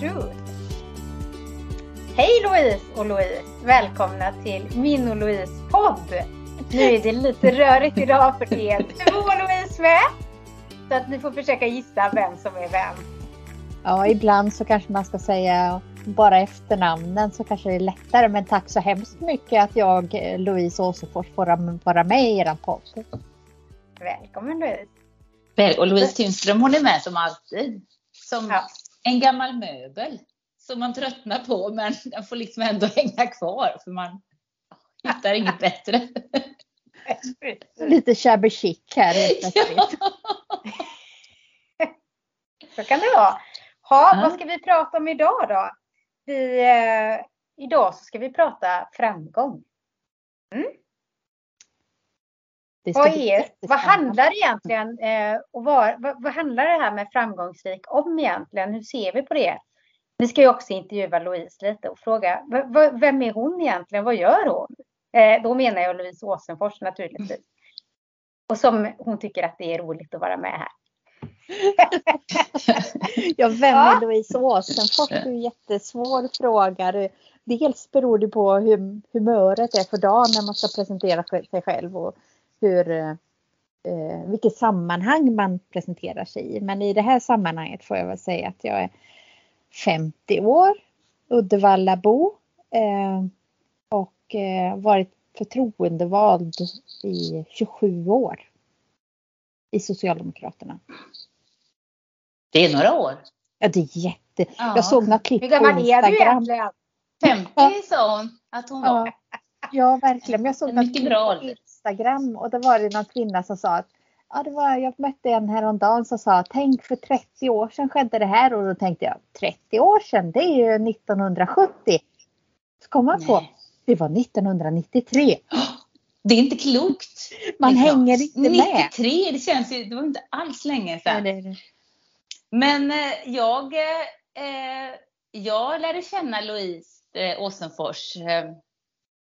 Shoot! Hej Louise och Louise! Välkomna till min och Louise podd! Nu är det lite rörigt idag för det är två Louise med. Så att ni får försöka gissa vem som är vem. Ja, ibland så kanske man ska säga bara efternamnen så kanske det är lättare. Men tack så hemskt mycket att jag, Louise Åsefors, får vara med i er podd. Välkommen Louise! Väl, och Louise Tunström hon är med som alltid. Som ja. En gammal möbel som man tröttnar på men den får liksom ändå hänga kvar för man hittar inget bättre. Lite shabby chic här ja. Så kan det vara. Ha, ja. Vad ska vi prata om idag då? Vi, eh, idag så ska vi prata framgång. Mm. Vad, är, vad handlar egentligen eh, och vad, vad, vad, handlar det här med framgångsrik om egentligen? Hur ser vi på det? Vi ska ju också intervjua Louise lite och fråga vem är hon egentligen? Vad gör hon? Eh, då menar jag Louise Åsenfors naturligtvis. Och som hon tycker att det är roligt att vara med här. ja, vem är Louise Åsenfors? Det är en jättesvår fråga. Dels beror det på hur humöret är för dagen när man ska presentera sig själv och hur, eh, vilket sammanhang man presenterar sig i. Men i det här sammanhanget får jag väl säga att jag är 50 år, Uddevallabo eh, och eh, varit förtroendevald i 27 år i Socialdemokraterna. Det är några år. Ja, det är jätte... Ja. Jag såg något klipp på Instagram. Hur gammal är du egentligen? 50 sa hon att hon var. Ja, ja verkligen. Jag såg något klipp på Instagram och då var det någon kvinna som sa att ja, det var, jag mötte en häromdagen som sa tänk för 30 år sedan skedde det här och då tänkte jag 30 år sedan det är ju 1970. Så kom man på det var 1993. Det är inte klokt. Man liksom. hänger inte med. 93, det känns ju, det var inte alls länge sedan. Nej, det det. Men eh, jag, eh, jag lärde känna Louise eh, Åsenfors eh,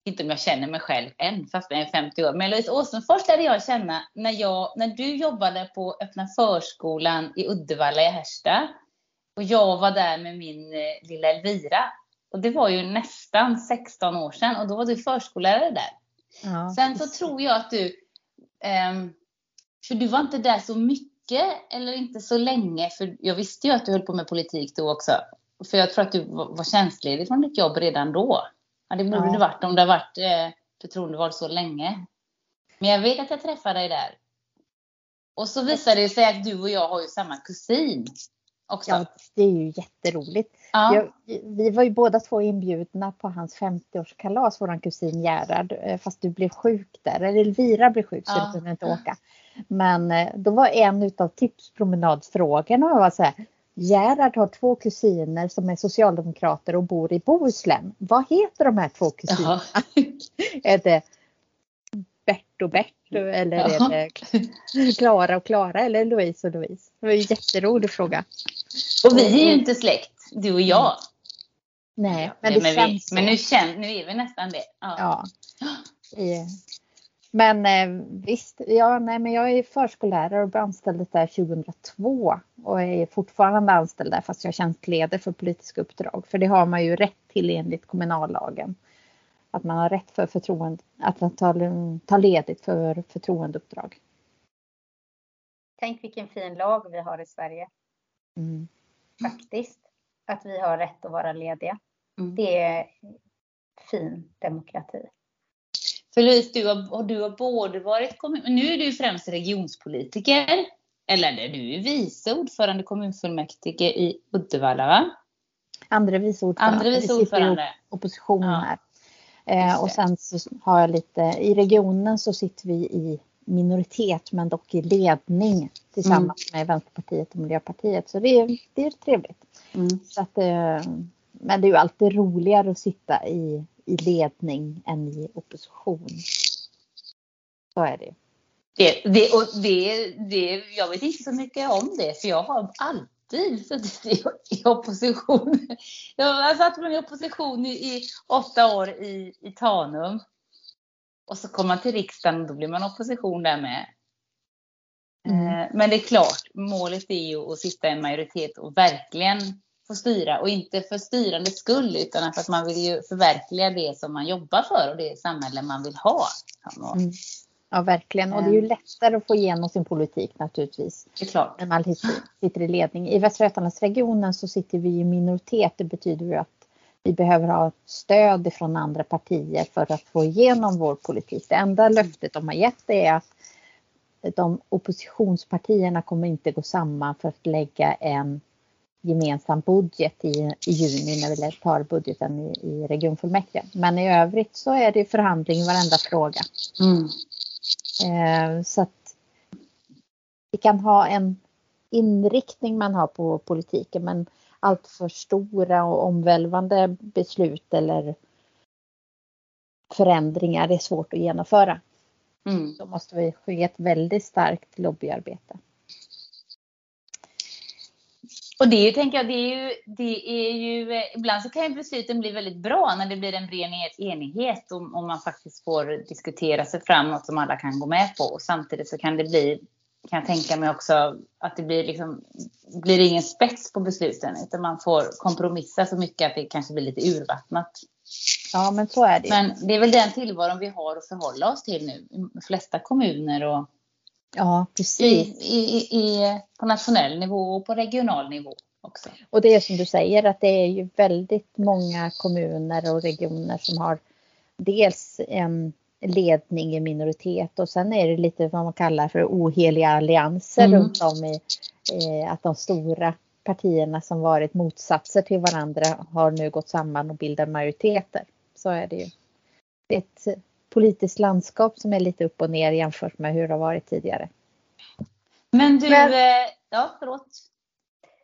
inte om jag känner mig själv än, fast jag är 50 år. Men Louise Åsenfors lärde jag känna när, jag, när du jobbade på öppna förskolan i Uddevalla i Härsta. Och jag var där med min eh, lilla Elvira. Och det var ju nästan 16 år sedan och då var du förskollärare där. Ja, Sen så tror jag att du, eh, för du var inte där så mycket eller inte så länge, för jag visste ju att du höll på med politik då också. För jag tror att du var tjänstledig från ditt jobb redan då. Ja, det borde ja. det varit om det har varit eh, förtroendevald så länge. Men jag vet att jag träffade dig där. Och så visade det sig att du och jag har ju samma kusin. Också. Ja, det är ju jätteroligt. Ja. Jag, vi var ju båda två inbjudna på hans 50-årskalas, våran kusin Gerhard. Eh, fast du blev sjuk där, eller Elvira blev sjuk så ja. du kunde inte åka. Men eh, då var en utav tipspromenadfrågorna var så här, Gerhard har två kusiner som är socialdemokrater och bor i Bohuslän. Vad heter de här två kusinerna? är det Bert och Bert eller är det Klara och Klara eller Louise och Louise? Det var en jätterolig fråga. Och vi är ju inte släkt, du och jag. Nej, men det men känns vi, Men nu, känner, nu är vi nästan det. Ja. ja. Men eh, visst, ja, nej, men jag är förskollärare och blev anställd där 2002 och är fortfarande anställd där fast jag är tjänstledig för politiska uppdrag. För det har man ju rätt till enligt kommunallagen. Att man har rätt för förtroende, att ta, ta ledigt för förtroendeuppdrag. Tänk vilken fin lag vi har i Sverige. Mm. Faktiskt. Att vi har rätt att vara lediga. Mm. Det är fin demokrati. För Louise, du har, du har både varit kommun... Nu är du främst regionspolitiker. Eller du är vice ordförande kommunfullmäktige i Uddevalla va? Andra vice ordförande. Andra vice ordförande. I opposition ja. här. Eh, och sen så har jag lite, i regionen så sitter vi i minoritet men dock i ledning tillsammans mm. med Vänsterpartiet och Miljöpartiet. Så det är, det är trevligt. Mm. Så att, eh, men det är ju alltid roligare att sitta i i ledning än i opposition. Så är det. Det, det, och det, det, jag vet inte så mycket om det, för jag har alltid suttit i, i opposition. Jag satt i opposition i, i, åtta år i, i Tanum. Och så kommer man till riksdagen och då blir man opposition där med. Mm. Eh, men det är klart, målet är ju att sitta i en majoritet och verkligen få styra och inte för styrandets skull utan för att man vill ju förverkliga det som man jobbar för och det samhälle man vill ha. Mm. Ja, verkligen. Och det är ju lättare att få igenom sin politik naturligtvis. Det är klart. När man sitter i ledning. I Västra Götalandsregionen så sitter vi i minoritet. Det betyder ju att vi behöver ha stöd från andra partier för att få igenom vår politik. Det enda löftet de har gett är att de oppositionspartierna kommer inte gå samman för att lägga en gemensam budget i, i juni när vi tar budgeten i, i regionfullmäktige. Men i övrigt så är det förhandling i varenda fråga. Mm. Eh, så att vi kan ha en inriktning man har på politiken men allt för stora och omvälvande beslut eller förändringar är svårt att genomföra. Mm. Då måste vi ske ett väldigt starkt lobbyarbete. Och det är ju, tänker jag, det är ju, det är ju, ibland så kan ju besluten bli väldigt bra när det blir en bred enighet och, och man faktiskt får diskutera sig fram något som alla kan gå med på. Och samtidigt så kan det bli, kan jag tänka mig också, att det blir liksom, blir ingen spets på besluten utan man får kompromissa så mycket att det kanske blir lite urvattnat. Ja, men så är det. Men det är väl den tillvaron vi har att förhålla oss till nu de flesta kommuner och Ja, precis. I, i, i, på nationell nivå och på regional nivå också. Och det är som du säger att det är ju väldigt många kommuner och regioner som har dels en ledning i minoritet och sen är det lite vad man kallar för oheliga allianser mm. runt om i eh, att de stora partierna som varit motsatser till varandra har nu gått samman och bildat majoriteter. Så är det ju. Det är ett politiskt landskap som är lite upp och ner jämfört med hur det har varit tidigare. Men du, men, eh, ja förlåt.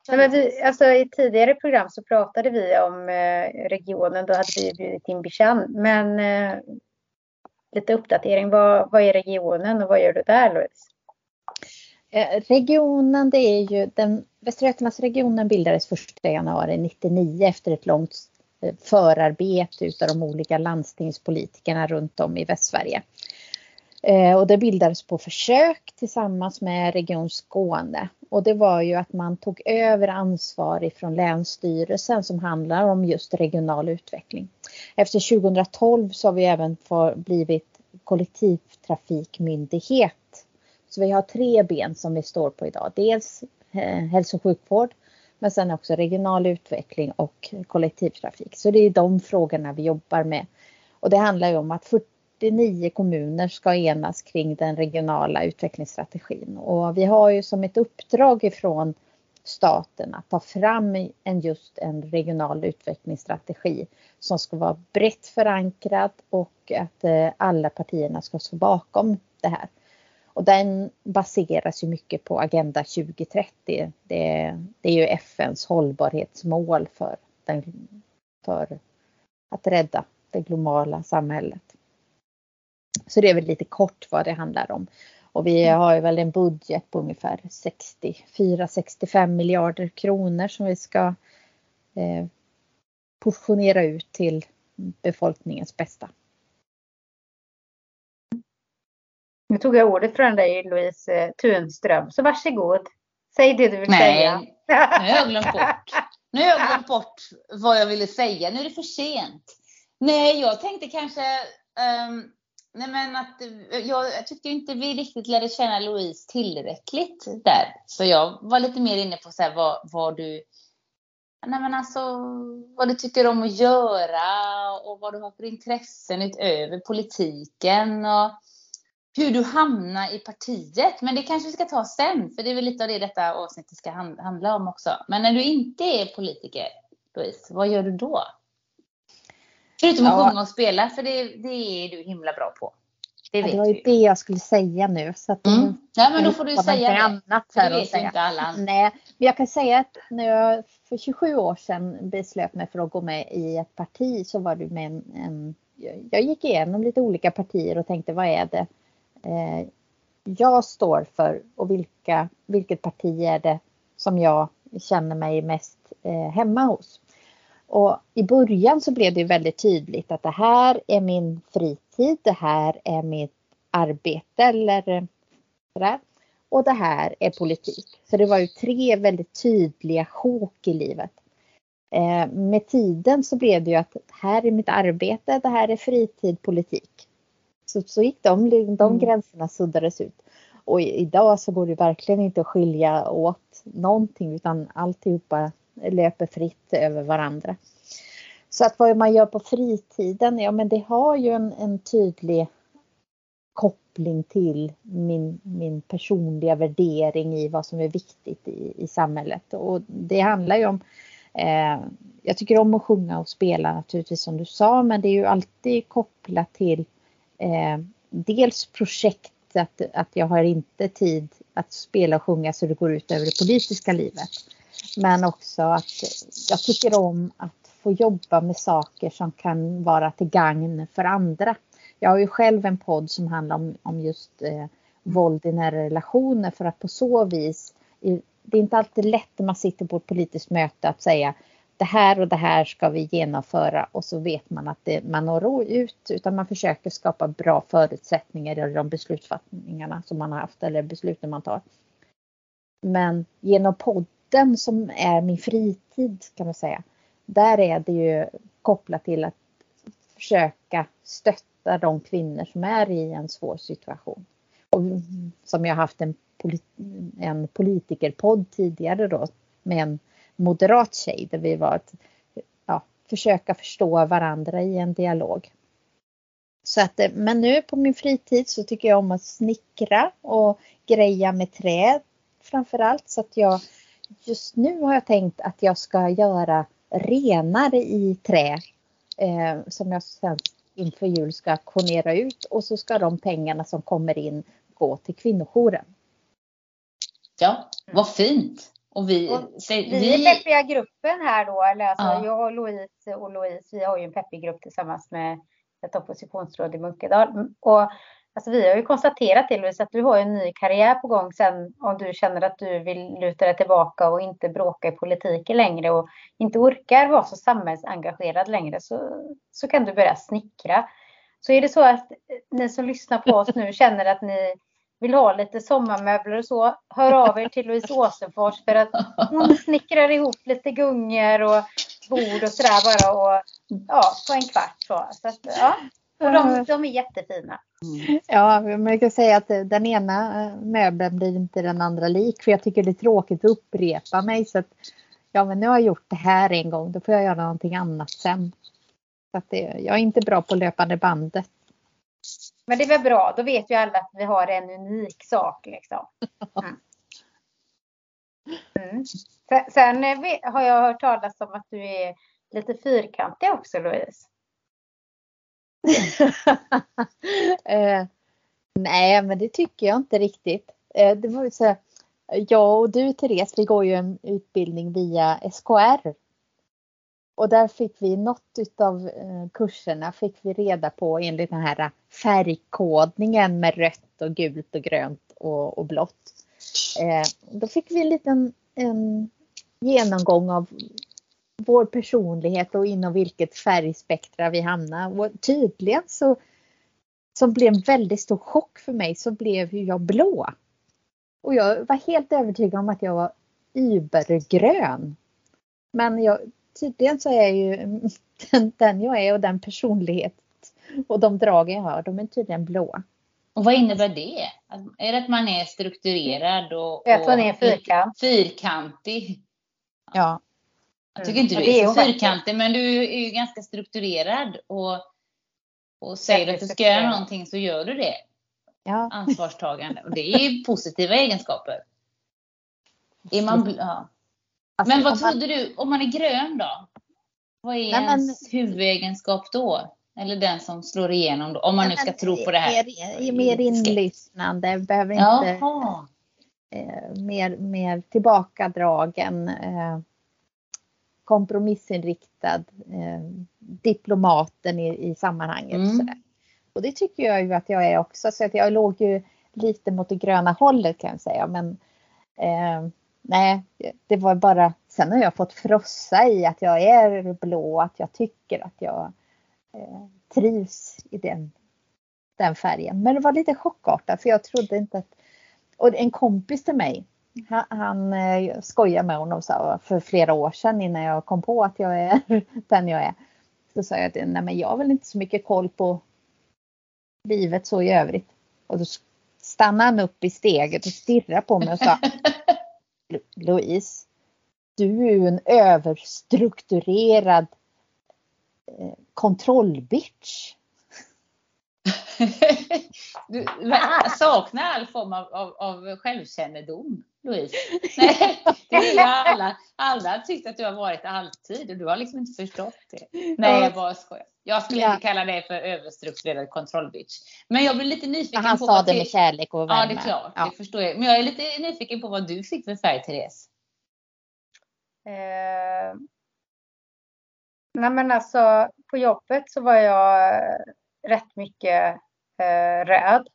Nej, men vi, alltså, I tidigare program så pratade vi om eh, regionen, då hade vi bjudit in Bishan. Men eh, lite uppdatering, vad, vad är regionen och vad gör du där Louise? Eh, regionen, det är ju den Västra Götalandsregionen bildades 1 januari 1999 efter ett långt Eh, förarbete utav de olika landstingspolitikerna runt om i Västsverige. Eh, och det bildades på försök tillsammans med Region Skåne. Och det var ju att man tog över ansvar ifrån Länsstyrelsen som handlar om just regional utveckling. Efter 2012 så har vi även blivit kollektivtrafikmyndighet. Så vi har tre ben som vi står på idag. Dels eh, hälso och sjukvård, men sen också regional utveckling och kollektivtrafik. Så det är de frågorna vi jobbar med. Och det handlar ju om att 49 kommuner ska enas kring den regionala utvecklingsstrategin. Och vi har ju som ett uppdrag ifrån staten att ta fram en just en regional utvecklingsstrategi som ska vara brett förankrad och att eh, alla partierna ska stå bakom det här. Och den baseras ju mycket på Agenda 2030. Det, det är ju FNs hållbarhetsmål för, den, för att rädda det globala samhället. Så det är väl lite kort vad det handlar om. Och vi har ju väl en budget på ungefär 64-65 miljarder kronor som vi ska eh, portionera ut till befolkningens bästa. Nu tog jag ordet från dig Louise eh, Tunström, så varsågod. Säg det du vill Nej, säga. Nu har jag glömt bort. Nu har jag glömt bort vad jag ville säga. Nu är det för sent. Nej, jag tänkte kanske um, nej men att jag, jag tyckte inte vi riktigt lärde känna Louise tillräckligt där. Så jag var lite mer inne på så här, vad, vad du Nej men alltså vad du tycker om att göra och vad du har för intressen utöver politiken. Och, hur du hamnar i partiet. Men det kanske vi ska ta sen, för det är väl lite av det detta avsnittet ska handla om också. Men när du inte är politiker, Louise, vad gör du då? Förutom att ja. sjunga och spela, för det, det är du himla bra på. Det, ja, det var ju det jag skulle säga nu. Så att mm. Ja, men då får du säga det. Annat för det vet säga. inte alla. Nej, men jag kan säga att när jag för 27 år sedan beslöt mig för att gå med i ett parti så var det med en, en jag gick igenom lite olika partier och tänkte vad är det eh, jag står för och vilka, vilket parti är det som jag känner mig mest eh, hemma hos. Och i början så blev det väldigt tydligt att det här är min fritid, det här är mitt arbete eller eh, sådär. Och det här är politik. Så det var ju tre väldigt tydliga sjok i livet. Eh, med tiden så blev det ju att här är mitt arbete, det här är fritid, politik. Så, så gick de, de mm. gränserna suddades ut. Och idag så går det verkligen inte att skilja åt någonting utan alltihopa löper fritt över varandra. Så att vad man gör på fritiden, ja men det har ju en, en tydlig koppling till min, min personliga värdering i vad som är viktigt i, i samhället. Och det handlar ju om eh, jag tycker om att sjunga och spela naturligtvis som du sa, men det är ju alltid kopplat till eh, dels projekt, att, att jag har inte tid att spela och sjunga så det går ut över det politiska livet. Men också att jag tycker om att få jobba med saker som kan vara till gagn för andra. Jag har ju själv en podd som handlar om, om just eh, våld i nära relationer för att på så vis, det är inte alltid lätt när man sitter på ett politiskt möte att säga det här och det här ska vi genomföra och så vet man att det, man når ut utan man försöker skapa bra förutsättningar i de beslutsfattningarna som man har haft eller besluten man tar. Men genom podden som är min fritid kan man säga, där är det ju kopplat till att försöka stötta de kvinnor som är i en svår situation. Och som jag haft en, polit en politikerpodd tidigare då med en moderat tjej där vi var att ja, försöka förstå varandra i en dialog. Så att, eh, men nu på min fritid så tycker jag om att snickra och greja med trä framförallt så att jag just nu har jag tänkt att jag ska göra renar i trä eh, som jag sen inför jul ska auktionera ut och så ska de pengarna som kommer in gå till kvinnojouren. Ja, vad fint! Och vi, och vi, vi är peppiga gruppen här då, eller alltså ja. jag och Louise och Louise, vi har ju en peppig grupp tillsammans med ett oppositionsråd i Munkedal. Och alltså vi har ju konstaterat till Louise att du har en ny karriär på gång sen om du känner att du vill luta dig tillbaka och inte bråka i politiken längre och inte orkar vara så samhällsengagerad längre så, så kan du börja snickra. Så är det så att ni som lyssnar på oss nu känner att ni vill ha lite sommarmöbler och så, hör av er till Louise Åsenfors för att hon snickrar ihop lite gungor och bord och sådär bara och ja, på en kvart så. så att, ja. Och de, de är jättefina. Ja, man kan säga att den ena eh, möbeln blir inte den andra lik för jag tycker det är tråkigt att upprepa mig så att ja, men nu har jag gjort det här en gång, då får jag göra någonting annat sen. Så att det, jag är inte bra på löpande bandet. Men det är väl bra, då vet ju alla att vi har en unik sak liksom. Mm. Mm. Sen, eh, har jag hört talas om att du är lite fyrkantig också Louise. eh, nej, men det tycker jag inte riktigt. Eh, det var ju så här, jag och du Therese, vi går ju en utbildning via SKR och där fick vi något utav eh, kurserna fick vi reda på enligt den här färgkodningen med rött och gult och grönt och, och blått. Eh, då fick vi en liten en genomgång av vår personlighet och inom vilket färgspektra vi hamnar. Och tydligen så som blev en väldigt stor chock för mig så blev ju jag blå. Och jag var helt övertygad om att jag var übergrön. Men jag tydligen så är ju den, den jag är och den personlighet och de drag jag har, de är tydligen blå. Och vad innebär det? Är det att man är strukturerad och, att man är fyrkant. fyrkantig? Ja. Jag tycker inte du är, så fyrkantig, men du är ju ganska strukturerad och, och säger att du ska göra någonting så gör du det. Ja. Ansvarstagande. Och det är positiva egenskaper. Är man, ja. Alltså, men vad trodde man... du, om man är grön då? Vad är Nej, ens men... huvudegenskap då? Eller den som slår igenom då, om man nu ska tro på det här. Mer, mer inlyssnande, behöver inte eh, mer, mer tillbakadragen, eh, kompromissinriktad, eh, diplomaten i, i sammanhanget. Mm. Och det tycker jag ju att jag är också, så att jag låg ju lite mot det gröna hållet kan jag säga. Men eh, nej, det var bara, sen har jag fått frossa i att jag är blå, att jag tycker att jag eh, trivs i den, den färgen. Men det var lite chockartat för jag trodde inte att, och en kompis till mig han, han skojade skojar med honom så, för flera år sedan innan jag kom på att jag är den jag är. Så sa jag att nej men jag har väl inte så mycket koll på livet så i övrigt. Och då stannade han upp i steget och stirrade på mig och sa Louise, du är ju en överstrukturerad eh, kontrollbitch. du saknar all form av, av, av självkännedom, Louise. Nej, det är alla. Alla har tyckt att du har varit alltid och du har liksom inte förstått det. Nej, jag bara skojar. Jag skulle ja. inte kalla dig för överstrukturerad kontrollbitch. Men jag blir lite nyfiken Han på... Han sa det med kärlek och värme. Ja, det är klart. Ja. Det förstår jag. Men jag är lite nyfiken på vad du fick för färg, Therese. Eh, nej men alltså, på jobbet så var jag rätt mycket eh, röd.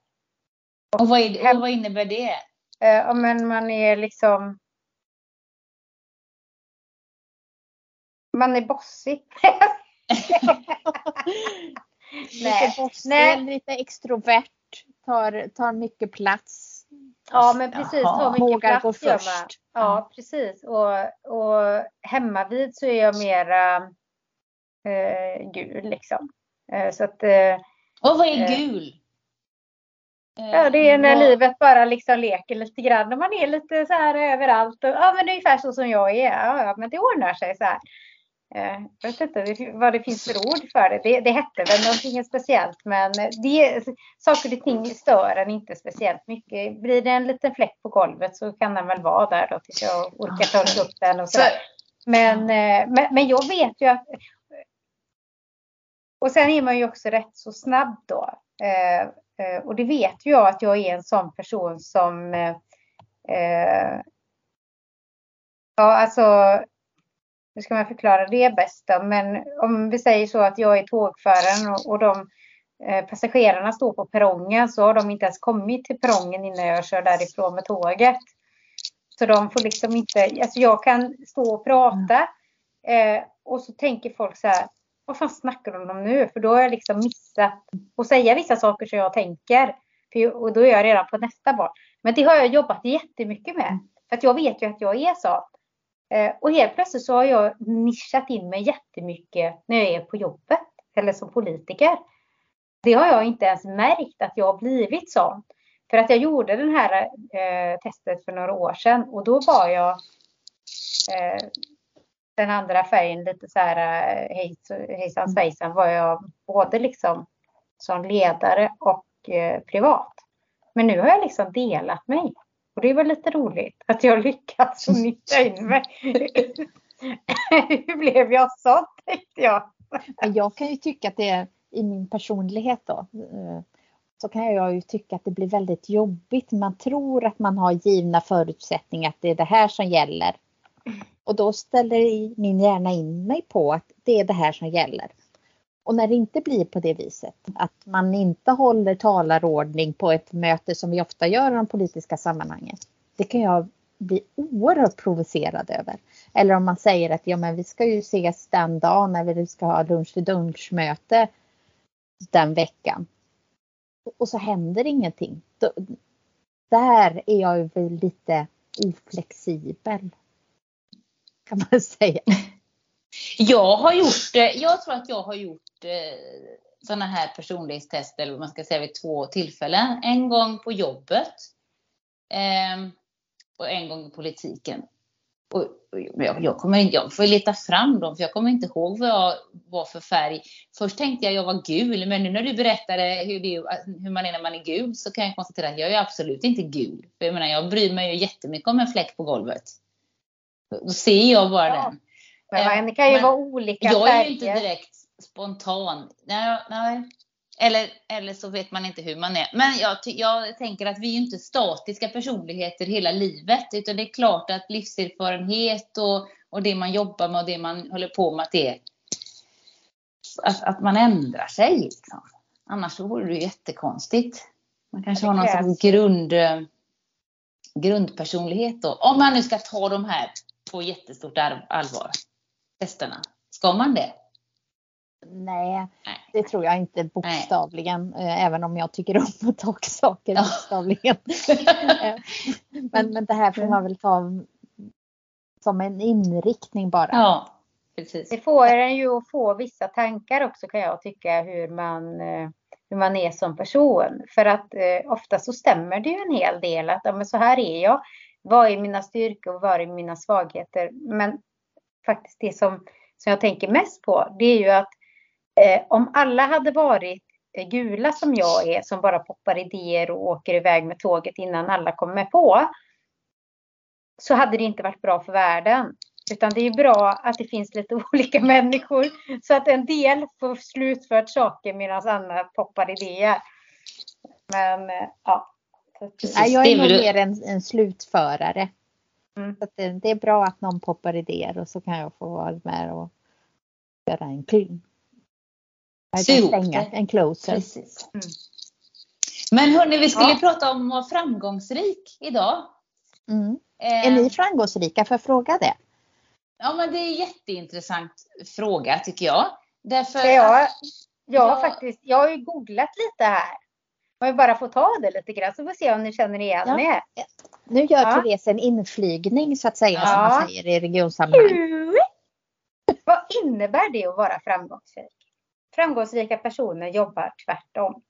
Och, och vad, är, och vad innebär det? Eh, men man är liksom man är bossig. lite bossig, Nej. lite extrovert, tar, tar mycket plats. Ja men precis, tar mycket Vågar plats gå först. Ja precis och, och hemma vid så är jag mera eh, gul liksom. Eh, så att, eh, och vad är eh, gul? Ja, det är när vad... livet bara liksom leker lite grann. Och man är lite så här överallt. Och, ja, men ungefär så som jag är. Ja, ja, men det ordnar sig så här. Jag vet inte vad det finns för ord för det. Det, det hette väl någonting speciellt. Men det, saker och ting stör en inte speciellt mycket. Blir det en liten fläck på golvet så kan den väl vara där då tills jag orkar ta upp den. Och så. Men, men, men jag vet ju att och sen är man ju också rätt så snabb då. Eh, eh, och det vet ju jag att jag är en sån person som eh, eh Ja, alltså hur ska man förklara det bäst då? Men om vi säger så att jag är tågföraren och, och de eh, passagerarna står på perrongen så har de inte ens kommit till perrongen innan jag kör därifrån med tåget. Så de får liksom inte, alltså jag kan stå och prata eh, och så tänker folk så här, vad fan snackar de om nu? För då har jag liksom missat att säga vissa saker som jag tänker. För, och då är jag redan på nästa barn. Men det har jag jobbat jättemycket med. För att jag vet ju att jag är så. Eh, och helt plötsligt så har jag nischat in mig jättemycket när jag är på jobbet. Eller som politiker. Det har jag inte ens märkt att jag har blivit sån. För att jag gjorde det här eh, testet för några år sedan och då var jag eh, den andra färgen lite så här eh, hejsan mm. svejsan var jag både liksom som ledare och eh, privat. Men nu har jag liksom delat mig. Och det är väl lite roligt att jag lyckats nyttja in mig. Hur blev jag så tänkte jag. Jag kan ju tycka att det är i min personlighet då. Eh, så kan jag ju tycka att det blir väldigt jobbigt. Man tror att man har givna förutsättningar, att det är det här som gäller. Och då ställer min hjärna in mig på att det är det här som gäller. Och när det inte blir på det viset, att man inte håller talarordning på ett möte som vi ofta gör i de politiska sammanhangen. Det kan jag bli oerhört provocerad över. Eller om man säger att ja, men vi ska ju ses den dagen när vi ska ha lunch till lunchmöte den veckan. Och så händer ingenting. där är jag väl lite oflexibel kan man säga. Jag har gjort, jag tror att jag har gjort eh, sådana här personlighetstester, eller vad man ska säga, vid två tillfällen. En gång på jobbet ehm, och en gång i politiken. Och jag, jag, kommer, jag får leta fram dem, för jag kommer inte ihåg vad jag var för färg. Först tänkte jag att jag var gul, men nu när du berättade hur, det, hur man är när man är gul så kan jag konstatera att jag är absolut inte gul. För jag menar, jag bryr mig ju jättemycket om en fläck på golvet. Då ser jag bara ja. den. Men det kan ju men vara olika Jag är ju inte direkt spontan. Nej, nej. Eller, eller så vet man inte hur man är. Men jag, jag tänker att vi är inte statiska personligheter hela livet. Utan det är klart att livserfarenhet och, och det man jobbar med och det man håller på med, att, det, att, att man ändrar sig. Liksom. Annars så vore det jättekonstigt. Man kanske har någon sorts grund, grundpersonlighet då. Om man nu ska ta de här på jättestort allvar, testerna? Ska man det? Nej, Nej, det tror jag inte bokstavligen, Nej. Eh, även om jag tycker om att ta saker bokstavligen. Eh, men, men det här får man väl ta som en inriktning bara. Ja, precis. Det får en ju att få vissa tankar också kan jag tycka hur man, eh, hur man är som person. För att eh, ofta så stämmer det ju en hel del att ja, men så här är jag. Vad är mina styrkor och vad är mina svagheter? Men faktiskt det som, som jag tänker mest på det är ju att eh, om alla hade varit eh, gula som jag är som bara poppar idéer och åker iväg med tåget innan alla kommer på så hade det inte varit bra för världen. Utan det är bra att det finns lite olika människor så att en del får slutfört saker medan andra poppar idéer. Men eh, eh, ja. Nej, jag är nog mer en, en slutförare. Mm. Så det, det, är bra att någon poppar idéer och så kan jag få vara med och göra en kling. Stänga, en closer. Precis. Mm. Men hörni, vi skulle ja. prata om att vara framgångsrik idag. Mm. Eh, är ni framgångsrika? Får jag fråga det? Ja, men det är en jätteintressant fråga tycker jag. Därför jag, att, jag, jag, faktiskt, jag har ju googlat lite här. Om vi bara får ta det lite grann så får vi se om ni känner igen ja. er. Nu gör ja. Therese en inflygning så att säga ja. som man säger i regionsammanhang. Vad innebär det att vara framgångsrik? Framgångsrika personer jobbar tvärtom.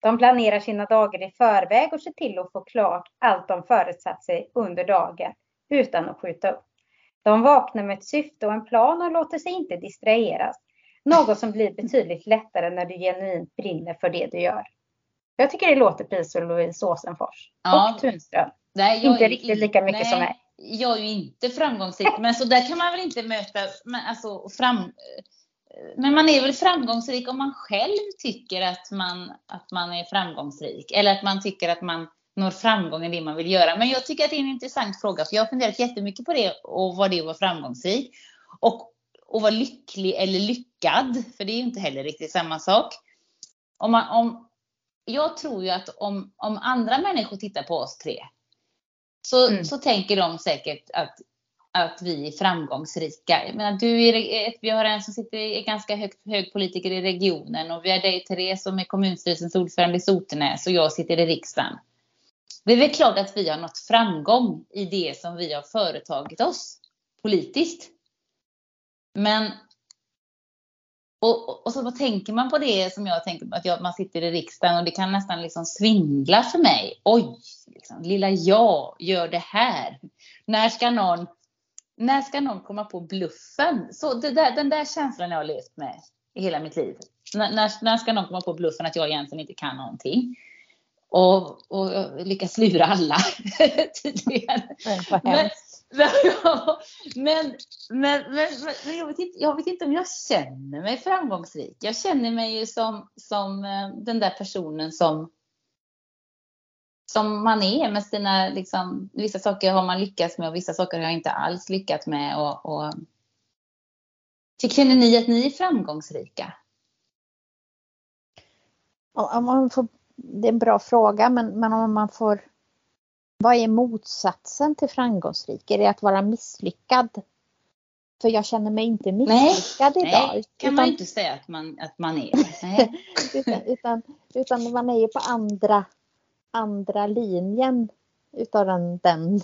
De planerar sina dagar i förväg och ser till att få klart allt de förutsatt sig under dagen utan att skjuta upp. De vaknar med ett syfte och en plan och låter sig inte distraheras. Något som blir betydligt lättare när du genuint brinner för det du gör. Jag tycker det låter precis som Louise Åsenfors ja. och Tunström. Nej, inte är, riktigt lika mycket nej, som mig. Jag är ju inte framgångsrik, men så där kan man väl inte möta, men alltså fram, men man är väl framgångsrik om man själv tycker att man, att man är framgångsrik. Eller att man tycker att man når framgång i det man vill göra. Men jag tycker att det är en intressant fråga. För jag har funderat jättemycket på det och vad det att vara framgångsrik. Och, och vara lycklig eller lyckad. För det är ju inte heller riktigt samma sak. Om man, om, jag tror ju att om, om andra människor tittar på oss tre. Så, mm. så tänker de säkert att att vi är framgångsrika. Jag menar, du är, vi har en som sitter, är ganska hög, hög politiker i regionen och vi har dig Therese som är kommunstyrelsens ordförande i Sotenäs och jag sitter i riksdagen. Det är väl klart att vi har nått framgång i det som vi har företagit oss politiskt. Men och, och, så vad tänker man på det som jag tänker på att jag, man sitter i riksdagen och det kan nästan liksom svindla för mig. Oj, liksom, lilla jag gör det här. När ska någon när ska någon komma på bluffen? Så där, den där känslan jag har levt med i hela mitt liv. När, när, när, ska någon komma på bluffen att jag egentligen inte kan någonting? Och, och lyckas lura alla tydligen. Men, men, men, men, men, jag, vet inte, jag vet inte om jag känner mig framgångsrik. Jag känner mig ju som, som eh, den där personen som som man är med sina, liksom, vissa saker har man lyckats med och vissa saker har jag inte alls lyckats med. Och, och... Känner ni att ni är framgångsrika? Om man får, det är en bra fråga men, men om man får vad är motsatsen till framgångsrik? Är det att vara misslyckad? För jag känner mig inte misslyckad nej, idag. Nej, kan utan, man inte säga att man, att man är. utan, utan, utan, man är ju på andra andra linjen utav den, den,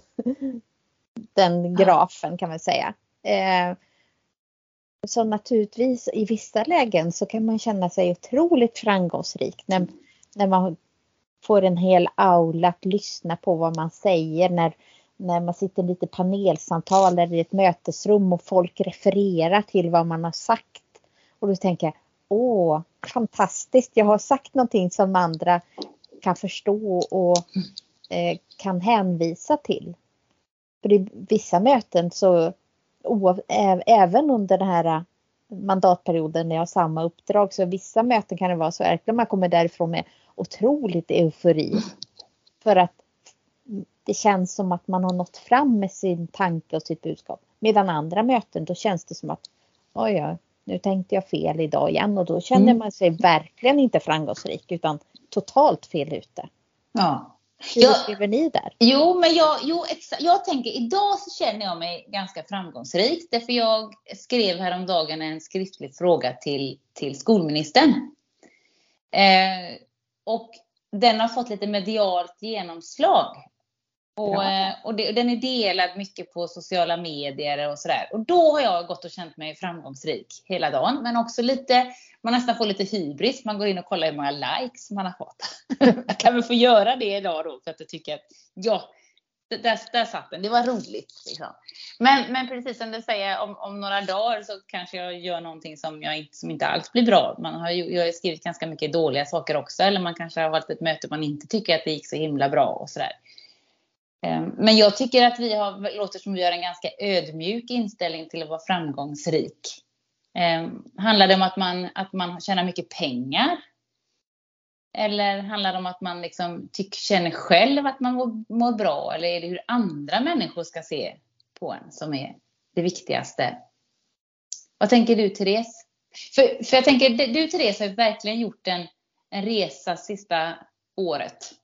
den grafen kan man säga. Eh, så naturligtvis i vissa lägen så kan man känna sig otroligt framgångsrik när, när man får en hel aula att lyssna på vad man säger när, när man sitter i lite panelsamtal eller i ett mötesrum och folk refererar till vad man har sagt. Och då tänker jag, åh, fantastiskt, jag har sagt någonting som andra kan förstå och eh, kan hänvisa till. För i vissa möten så även under den här mandatperioden när jag har samma uppdrag så vissa möten kan det vara så att man kommer därifrån med otroligt eufori. För att det känns som att man har nått fram med sin tanke och sitt budskap. Medan andra möten då känns det som att oj, ja, nu tänkte jag fel idag igen och då känner mm. man sig verkligen inte framgångsrik utan totalt fel ute. Ja. Hur upplever ni där? Jo, men jag, jo, jag tänker idag så känner jag mig ganska framgångsrik. Därför jag skrev häromdagen en skriftlig fråga till, till skolministern. Eh, och den har fått lite medialt genomslag. Och, ja. Eh, och, det, den är delad mycket på sociala medier och sådär. Och då har jag gått och känt mig framgångsrik hela dagen. Men också lite, man nästan får lite hybris. Man går in och kollar hur många likes man har fått. jag kan väl få göra det idag då för att jag tycker att ja, där, där satt den. Det var roligt. Liksom. Men, men precis som du säger, om, om några dagar så kanske jag gör någonting som, jag inte, som inte alls blir bra. Man har jag har skrivit ganska mycket dåliga saker också. Eller man kanske har varit ett möte man inte tycker att det gick så himla bra och sådär. Ehm, men jag tycker att vi har, låter som vi har en ganska ödmjuk inställning till att vara framgångsrik. Ehm, handlar det om att man, att man tjänar mycket pengar? Eller handlar det om att man liksom tyck, känner själv att man mår, mår bra? Eller är det hur andra människor ska se på en som är det viktigaste? Vad tänker du Therese? För, för jag tänker, du Therese har verkligen gjort en, en resa sista året.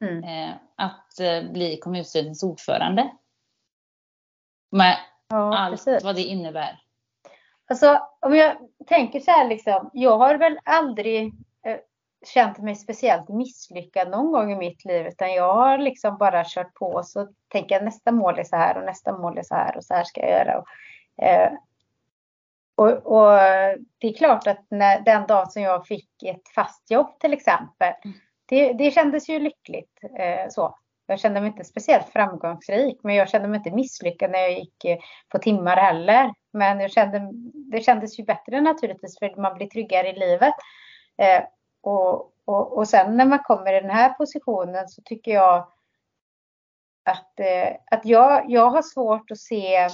Mm. Eh, att eh, bli kommunstyrelsens ordförande. Med ja, allt precis. vad det innebär. Alltså om jag tänker så här liksom. Jag har väl aldrig eh, känt mig speciellt misslyckad någon gång i mitt liv. Utan jag har liksom bara kört på och så tänker jag nästa mål är så här och nästa mål är så här och så här ska jag göra. Och, eh, och, och det är klart att när, den dag som jag fick ett fast jobb till exempel. Mm. Det, det kändes ju lyckligt eh, så. Jag kände mig inte speciellt framgångsrik, men jag kände mig inte misslyckad när jag gick eh, på timmar heller. Men jag kände, det kändes ju bättre naturligtvis, för man blir tryggare i livet. Eh, och, och, och sen när man kommer i den här positionen så tycker jag att, eh, att jag, jag har svårt att se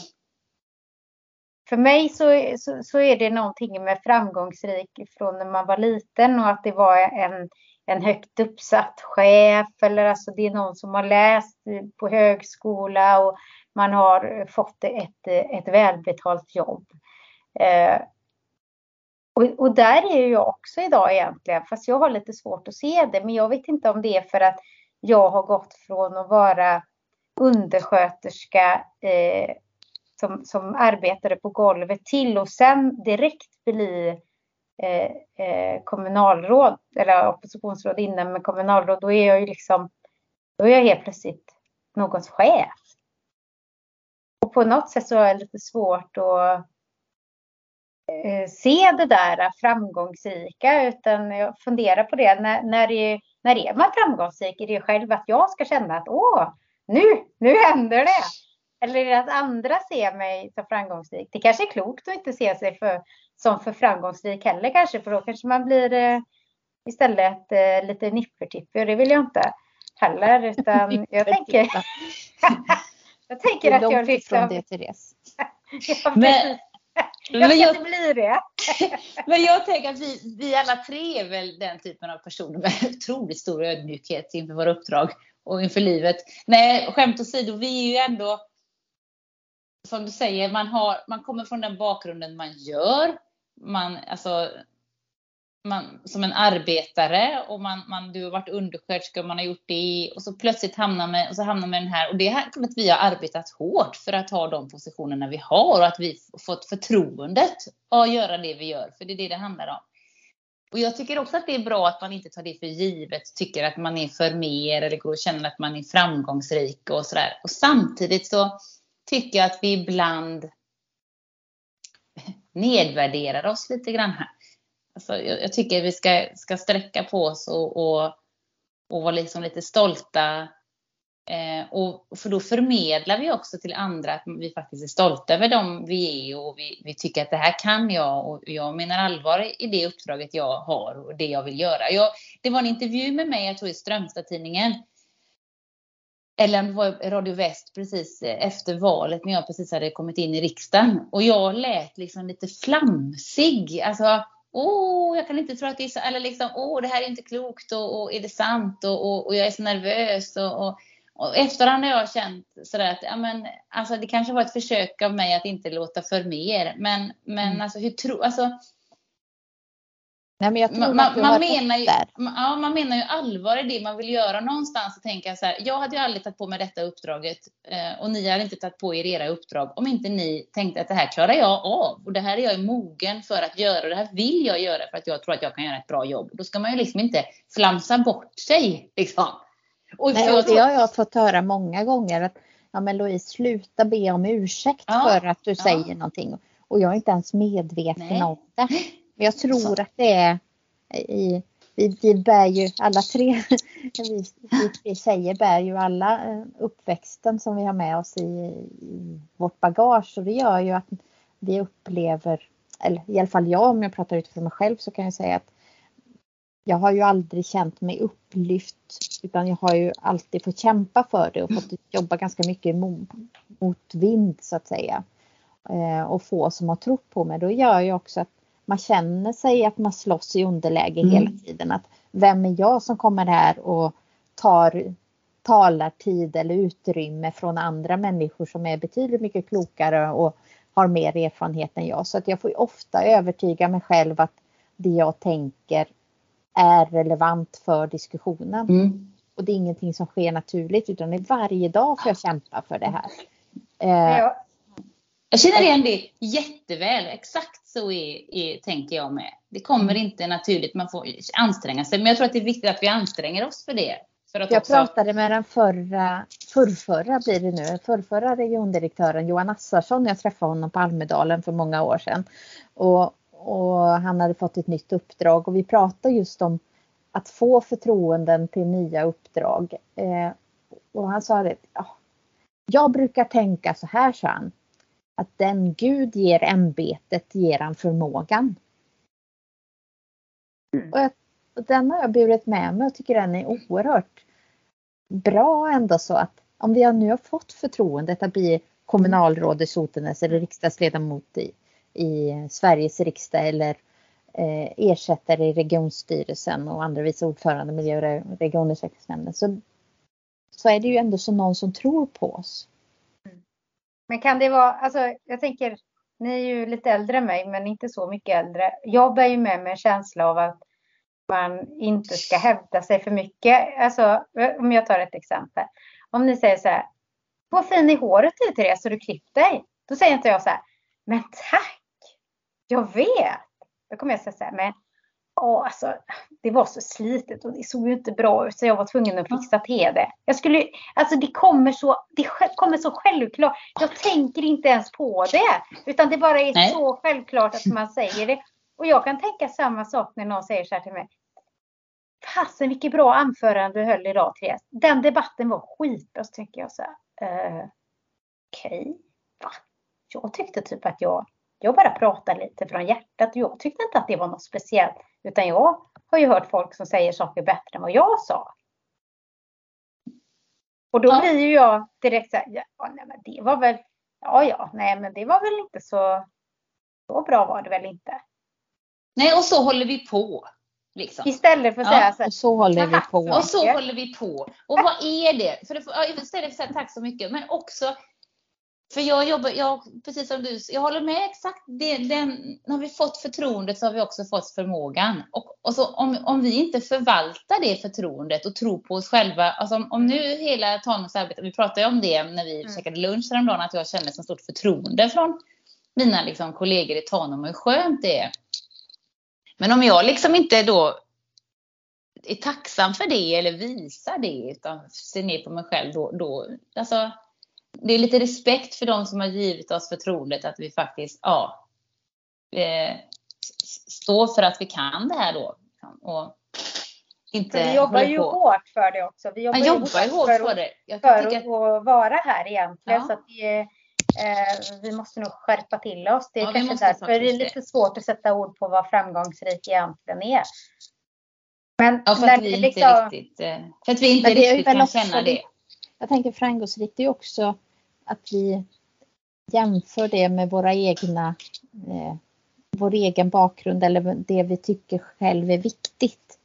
för mig så, så, så, är det någonting med framgångsrik från när man var liten och att det var en, en högt uppsatt chef eller alltså det är någon som har läst på högskola och man har fått ett, ett välbetalt jobb. Eh, och, och, där är jag också idag egentligen, fast jag har lite svårt att se det. Men jag vet inte om det är för att jag har gått från att vara undersköterska eh, som, som arbetade på golvet till och sen direkt bli Eh, eh, kommunalråd eller oppositionsråd innan med kommunalråd. Då är jag ju liksom, då är jag helt plötsligt någons chef. Och på något sätt så är det lite svårt att Eh, se det där framgångsrika utan jag funderar på det. När, när, är, när är man framgångsrik? Är det själv att jag ska känna att åh, nu, nu händer det? Eller är det att andra ser mig som framgångsrik? Det kanske är klokt att inte se sig för, som för framgångsrik heller kanske, för då kanske man blir eh, istället eh, lite nippertippig och det vill jag inte heller. Utan jag tänker, jag tänker att jag liksom... Det, Therese. ja, Men, jag ska inte bli det. men jag tänker att vi, vi alla tre är väl den typen av personer med otroligt stor ödmjukhet inför våra uppdrag och inför livet. Nej, skämt åsido, vi är ju ändå som du säger, man, har, man kommer från den bakgrunden man gör. Man, alltså, man, som en arbetare och man, man, du har varit undersköterska och man har gjort det och så plötsligt hamnar man, och så hamnar man i den här och det är att vi har arbetat hårt för att ha de positionerna vi har och att vi fått förtroendet att göra det vi gör, för det är det det handlar om. Och jag tycker också att det är bra att man inte tar det för givet, tycker att man är för mer eller går och känner att man är framgångsrik och sådär. Och samtidigt så tycker jag att vi ibland nedvärderar oss lite grann här. Alltså, jag, jag, tycker vi ska, ska sträcka på oss och, och, och vara liksom lite stolta. Eh, och, för då förmedlar vi också till andra att vi faktiskt är stolta över dem vi är och vi, vi tycker att det här kan jag och jag menar allvar i det uppdraget jag har och det jag vill göra. Jag, det var en intervju med mig, jag tror i Strömstad-tidningen, eller om det var Radio Väst precis efter valet när jag precis hade kommit in i riksdagen. Och jag lät liksom lite flamsig. Alltså, åh, jag kan inte tro att det är så, eller liksom, åh, det här är inte klokt och, och är det sant och, och, och jag är så nervös och, och, och efterhand har jag känt sådär att, ja men, alltså det kanske var ett försök av mig att inte låta för mer, men, men mm. alltså hur tror, alltså Nej, men jag tror man, att du man, har menar ju, där. Ja, man menar ju allvar i det man vill göra någonstans och tänka så här. Jag hade ju aldrig tagit på mig detta uppdraget eh, och ni hade inte tagit på er era uppdrag om inte ni tänkte att det här klarar jag av och det här är jag mogen för att göra och det här vill jag göra för att jag tror att jag kan göra ett bra jobb. Då ska man ju liksom inte flamsa bort sig liksom. Och Nej, och det har jag fått höra många gånger att ja men Louise sluta be om ursäkt ja, för att du ja. säger någonting. Och jag är inte ens medveten Nej. om det. Jag tror att det är i, vi, vi bär ju alla tre, vi, vi tjejer bär ju alla eh, uppväxten som vi har med oss i, i vårt bagage och det gör ju att vi upplever, eller i alla fall jag om jag pratar utifrån mig själv så kan jag säga att jag har ju aldrig känt mig upplyft utan jag har ju alltid fått kämpa för det och fått jobba ganska mycket mot, mot vind så att säga. Eh, och få som har trott på mig. Då gör ju också att man känner sig att man slåss i underläge mm. hela tiden. Att vem är jag som kommer här och tar talartid eller utrymme från andra människor som är betydligt mycket klokare och har mer erfarenhet än jag. Så att jag får ofta övertyga mig själv att det jag tänker är relevant för diskussionen. Mm. Och det är ingenting som sker naturligt utan det är varje dag får jag kämpa för det här. Eh, jag känner igen det jätteväl. Exakt så är, är, tänker jag med. Det kommer mm. inte naturligt, man får anstränga sig. Men jag tror att det är viktigt att vi anstränger oss för det. För jag också... pratade med den förra, förrförra blir det nu, förrförra regiondirektören Johan Assarsson. Jag träffade honom på Almedalen för många år sedan. Och, och han hade fått ett nytt uppdrag och vi pratade just om att få förtroenden till nya uppdrag. Eh, och han sa det, ja, jag brukar tänka så här, sa han att den Gud ger ämbetet ger han förmågan. Mm. Och, jag, och den har jag burit med mig och tycker den är oerhört bra ändå så att om vi nu har fått förtroendet att bli kommunalråd i Sotenäs eller riksdagsledamot i, i Sveriges riksdag eller eh, ersättare i regionstyrelsen och andra vice ordförande i miljö och regionutvecklingsnämnden så, så är det ju ändå så någon som tror på oss. Men kan det vara, alltså jag tänker, ni är ju lite äldre än mig, men inte så mycket äldre. Jag bär ju med mig en känsla av att man inte ska hävda sig för mycket. Alltså, om jag tar ett exempel. Om ni säger så här, vad fin i håret du Therese, så du klippt dig? Då säger inte jag så här, men tack, jag vet. Då kommer jag säga så här, men Åh, alltså, det var så slitet och det såg ju inte bra ut så jag var tvungen att fixa till det. Jag skulle, alltså det kommer så, det kommer så självklart. Jag tänker inte ens på det. Utan det bara är Nej. så självklart att man säger det. Och jag kan tänka samma sak när någon säger så här till mig. Fasen vilket bra anförande du höll idag Therese. Den debatten var skitbra. Så tänker jag så här. Uh, Okej, okay. va? Jag tyckte typ att jag, jag bara pratade lite från hjärtat. Jag tyckte inte att det var något speciellt. Utan jag har ju hört folk som säger saker bättre än vad jag sa. Och då ja. blir ju jag direkt så här, ja, nej, men det var väl, ja, ja, nej, men det var väl inte så, så bra var det väl inte. Nej, och så håller vi på. Liksom. Istället för att ja, säga så här, och så håller vi på. Och så håller vi på. Och vad är det? För det, istället för att säga tack så mycket, men också för jag jobbar, jag, precis som du, jag håller med exakt. Det, den, när vi fått förtroendet så har vi också fått förmågan. Och, och så om, om vi inte förvaltar det förtroendet och tror på oss själva. Alltså om, om nu hela Tanums arbete, vi pratade om det när vi mm. käkade lunch häromdagen, att jag kände så stort förtroende från mina liksom, kollegor i Tanum och hur skönt det är. Men om jag liksom inte då är tacksam för det eller visar det utan ser ner på mig själv då, då alltså det är lite respekt för de som har givit oss förtroendet att vi faktiskt, ja, eh, står för att vi kan det här då. Och inte vi jobbar ju hårt för det också. Vi jobbar, ju hårt, hårt för, för, det. Jag för att, att vara här egentligen. Ja. Så att vi, eh, vi måste nog skärpa till oss. Det är ja, kanske därför det är lite svårt att sätta ord på vad framgångsrik egentligen är. Men ja, för att vi inte liksom, riktigt, eh, för att vi inte riktigt kan känna det jag tänker framgångsrikt är också att vi jämför det med våra egna, eh, vår egen bakgrund eller det vi tycker själv är viktigt.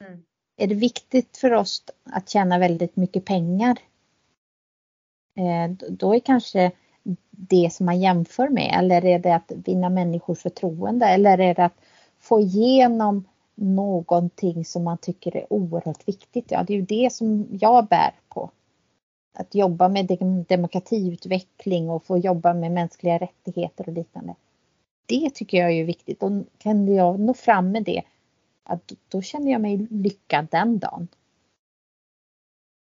Mm. Är det viktigt för oss att tjäna väldigt mycket pengar? Eh, då är kanske det som man jämför med eller är det att vinna människors förtroende eller är det att få igenom någonting som man tycker är oerhört viktigt? Ja, det är ju det som jag bär på att jobba med demokratiutveckling och få jobba med mänskliga rättigheter och liknande. Det tycker jag är viktigt och kan jag nå fram med det, att då känner jag mig lyckad den dagen.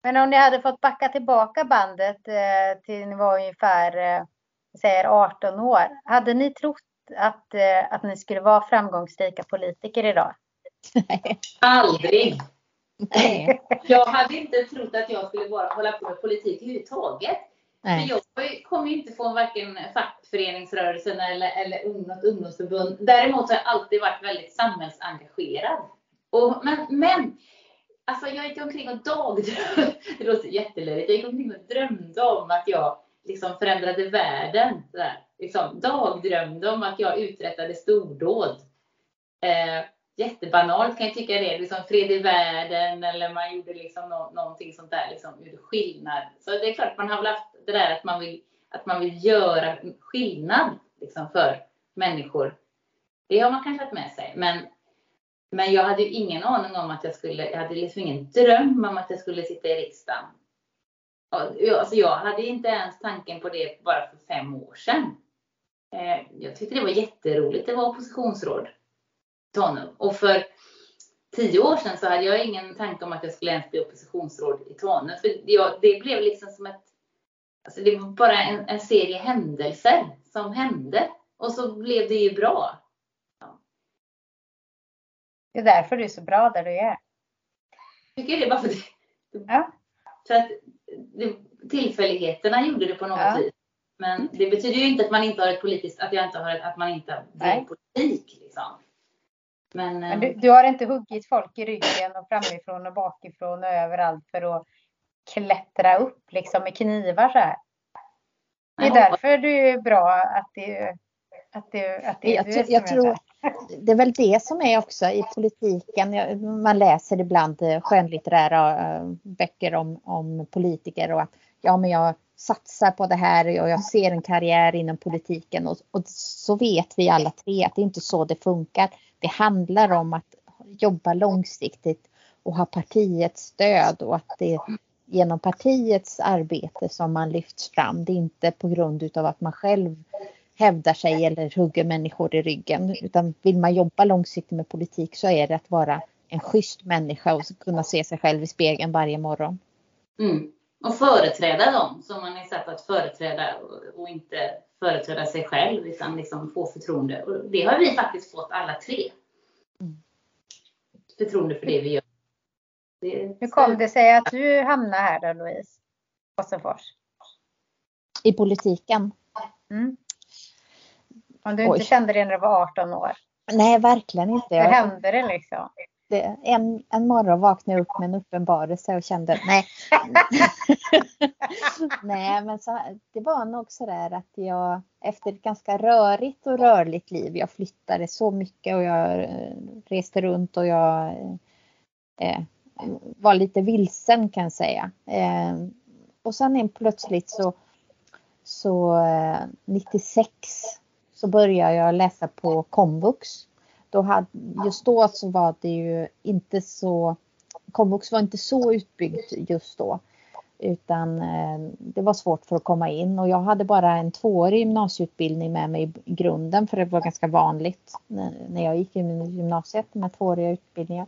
Men om ni hade fått backa tillbaka bandet eh, till ni var ungefär eh, säger 18 år. Hade ni trott att, eh, att ni skulle vara framgångsrika politiker idag? Nej. Aldrig. Nej. Jag hade inte trott att jag skulle bara hålla på med politik överhuvudtaget. Nej. För jag kommer ju inte från varken fackföreningsrörelsen eller, eller något ungdomsförbund. Däremot har jag alltid varit väldigt samhällsengagerad. Och, men, men alltså jag gick omkring och dagdrömde. Det låter jättelöjligt. Jag gick omkring och drömde om att jag liksom förändrade världen. Där. Liksom, dagdrömde om att jag uträttade stordåd. Eh, jättebanalt kan jag tycka det. Liksom fred i världen eller man gjorde liksom no någonting sånt där. Liksom, gjorde skillnad. Så det är klart man har väl haft det där att man vill, att man vill göra skillnad liksom, för människor. Det har man kanske haft med sig. Men, men jag hade ju ingen aning om att jag skulle, jag hade liksom ingen dröm om att jag skulle sitta i riksdagen. Alltså jag hade inte ens tanken på det bara för fem år sedan. Eh, jag tyckte det var jätteroligt att vara oppositionsråd Tanum. Och för tio år sedan så hade jag ingen tanke om att jag skulle ens bli oppositionsråd i Tanum. För jag, det blev liksom som ett... Alltså det var bara en, en, serie händelser som hände. Och så blev det ju bra. Ja. Det är därför du är så bra där du är. Tycker det bara för det. Ja. För att det, tillfälligheterna gjorde det på något ja. vis. Men det betyder ju inte att man inte har ett politiskt, att jag inte har ett, att man inte har politik. Liksom. Men, Men du, eh, du, har inte huggit folk i ryggen och framifrån och bakifrån och överallt för att klättra upp liksom med knivar så här. Det är därför du är bra att det, att det, att det är jag, du jag tror, Det är väl det som är också i politiken. Man läser ibland eh, skönlitterära eh, böcker om, om politiker och att ja, men jag satsar på det här och jag ser en karriär inom politiken och, och så vet vi alla tre att det är inte så det funkar. Det handlar om att jobba långsiktigt och ha partiets stöd och att det är genom partiets arbete som man lyfts fram. Det är inte på grund utav att man själv hävdar sig eller hugger människor i ryggen. Utan vill man jobba långsiktigt med politik så är det att vara en schysst människa och kunna se sig själv i spegeln varje morgon. Mm. Och företräda dem som man är satt att företräda och inte företräda sig själv utan liksom få förtroende. Och det har vi faktiskt fått alla tre. Mm. Förtroende för det vi gör. Det Hur kom det sig att du hamnade här då Louise? Åsenfors? I politiken? Mm. Om du inte Oj. kände det när du var 18 år? Nej, verkligen inte. Hur hände det liksom? Det, en, en morgon vaknade jag upp med en uppenbarelse och kände nej. nej, men så, det var nog så där att jag efter ett ganska rörigt och rörligt liv. Jag flyttade så mycket och jag eh, reste runt och jag eh, var lite vilsen kan jag säga. Eh, och sen plötsligt så, så eh, 96 så började jag läsa på komvux. Då hade, just då så var det ju inte så, komvux var inte så utbyggt just då. Utan eh, det var svårt för att komma in och jag hade bara en tvåårig gymnasieutbildning med mig i grunden för det var ganska vanligt när jag gick i gymnasiet med tvååriga utbildningar.